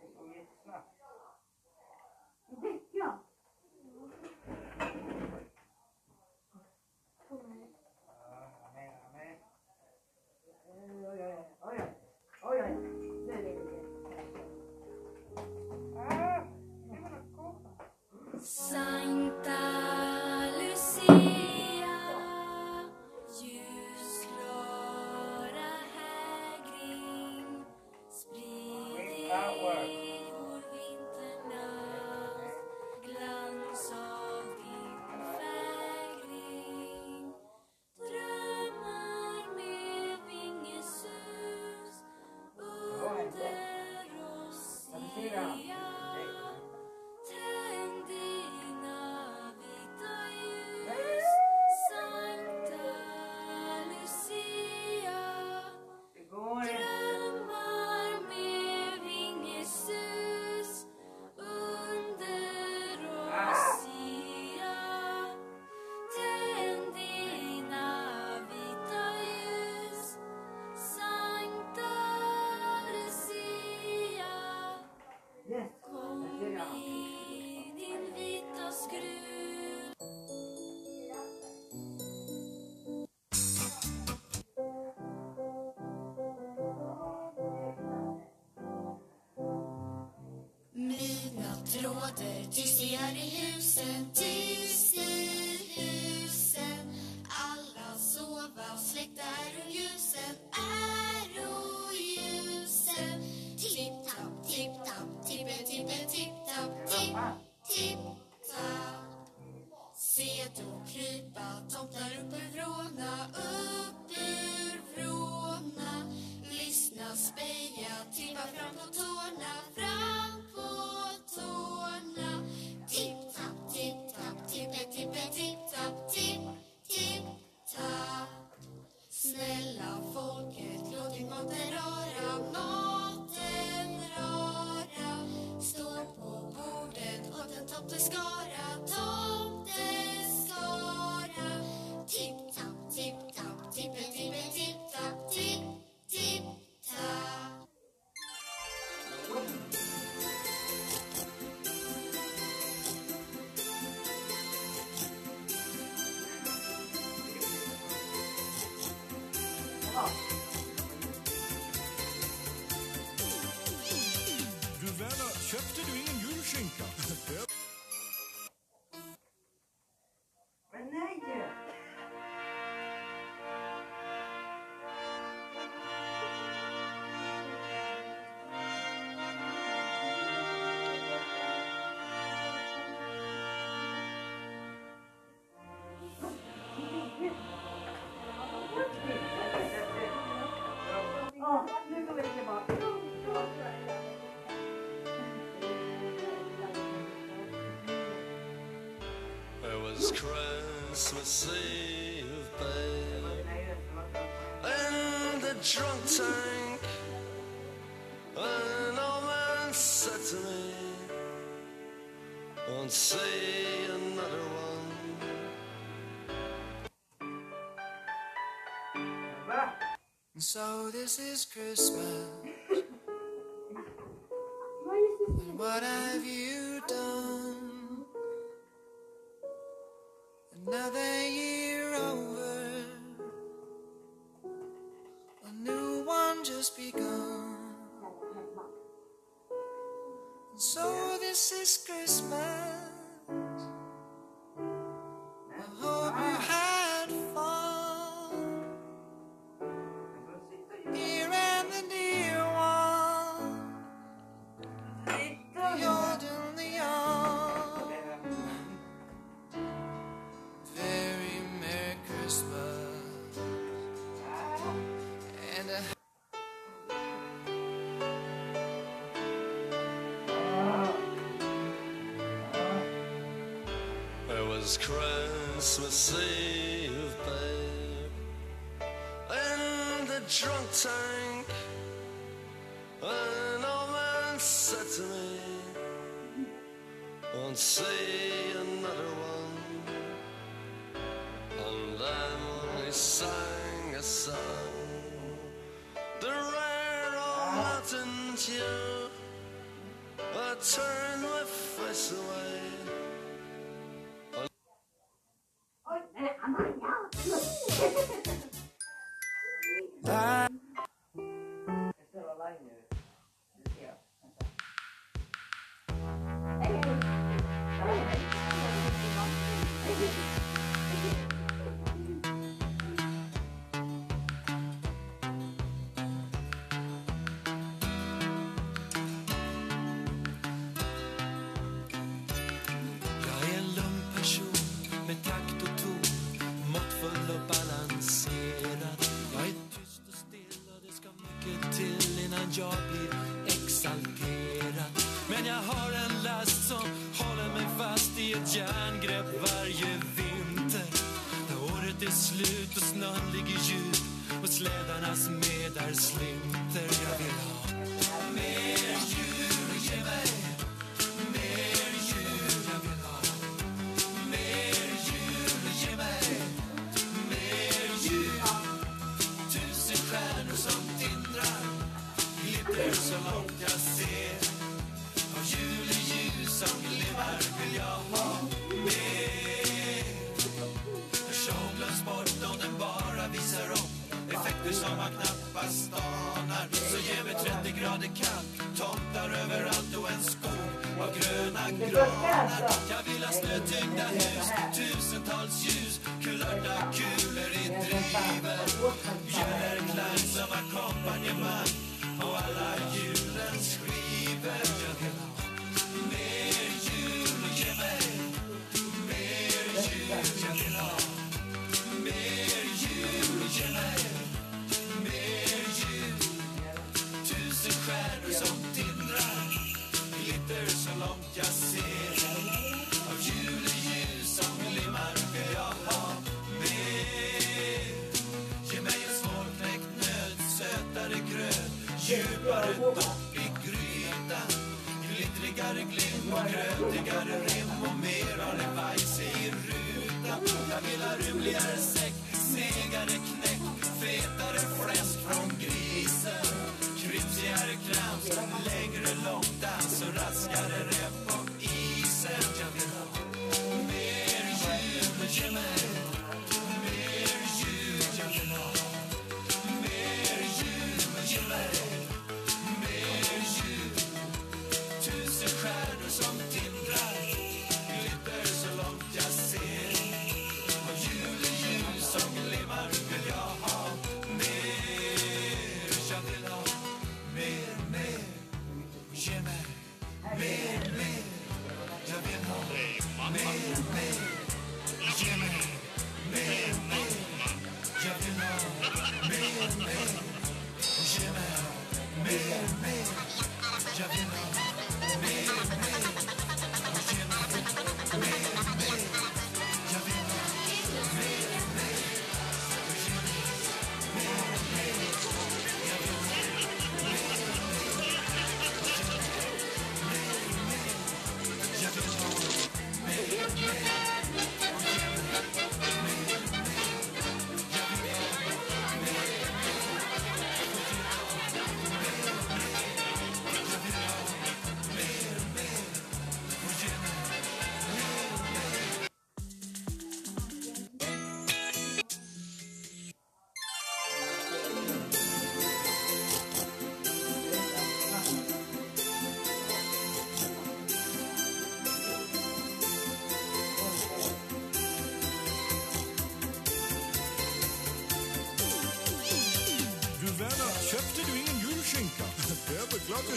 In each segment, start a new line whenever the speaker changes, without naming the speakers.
det går? Ja, jag
teater. tyst i är i husen, tyst i husen Alla sova, släckta är ljusen, är ljusen Tipp-tapp, tipp-tapp, tippe, tippe, tipp-tapp, tipp, tipp-tapp Se då krypa tomtar upp
어. Christmas Eve, babe, in the drunk tank. An old man said to me, Won't see another one.
So this is Christmas. What have you Another year over. A new one just begun. And so this is Christmas. And a
It was Christmas Eve, babe, in the drunk tank. An old man said to me, Won't see another one. And then he sang sun. The rare old mountain
dew, a
turn. är slut och snön ligger djup och slädarnas medar slinter. Jag vill ha mer grader kallt, tomtar överallt och en skog av gröna granar. Jag vill ha snötyngda hus, tusentals ljus, kulörta kulor i driver. Björklang som ackompanjemang och alla julens
sken.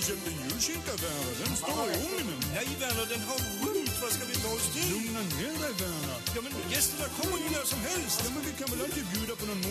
köpt en julskinka, Werner. Den står i ugnen. Nej, Werner, den har rymt. Vad ska vi ta oss till? Lugna ner dig, Werner. Ja, men gästerna kommer ju när som helst. Ja, men vi kan väl alltid bjuda på någon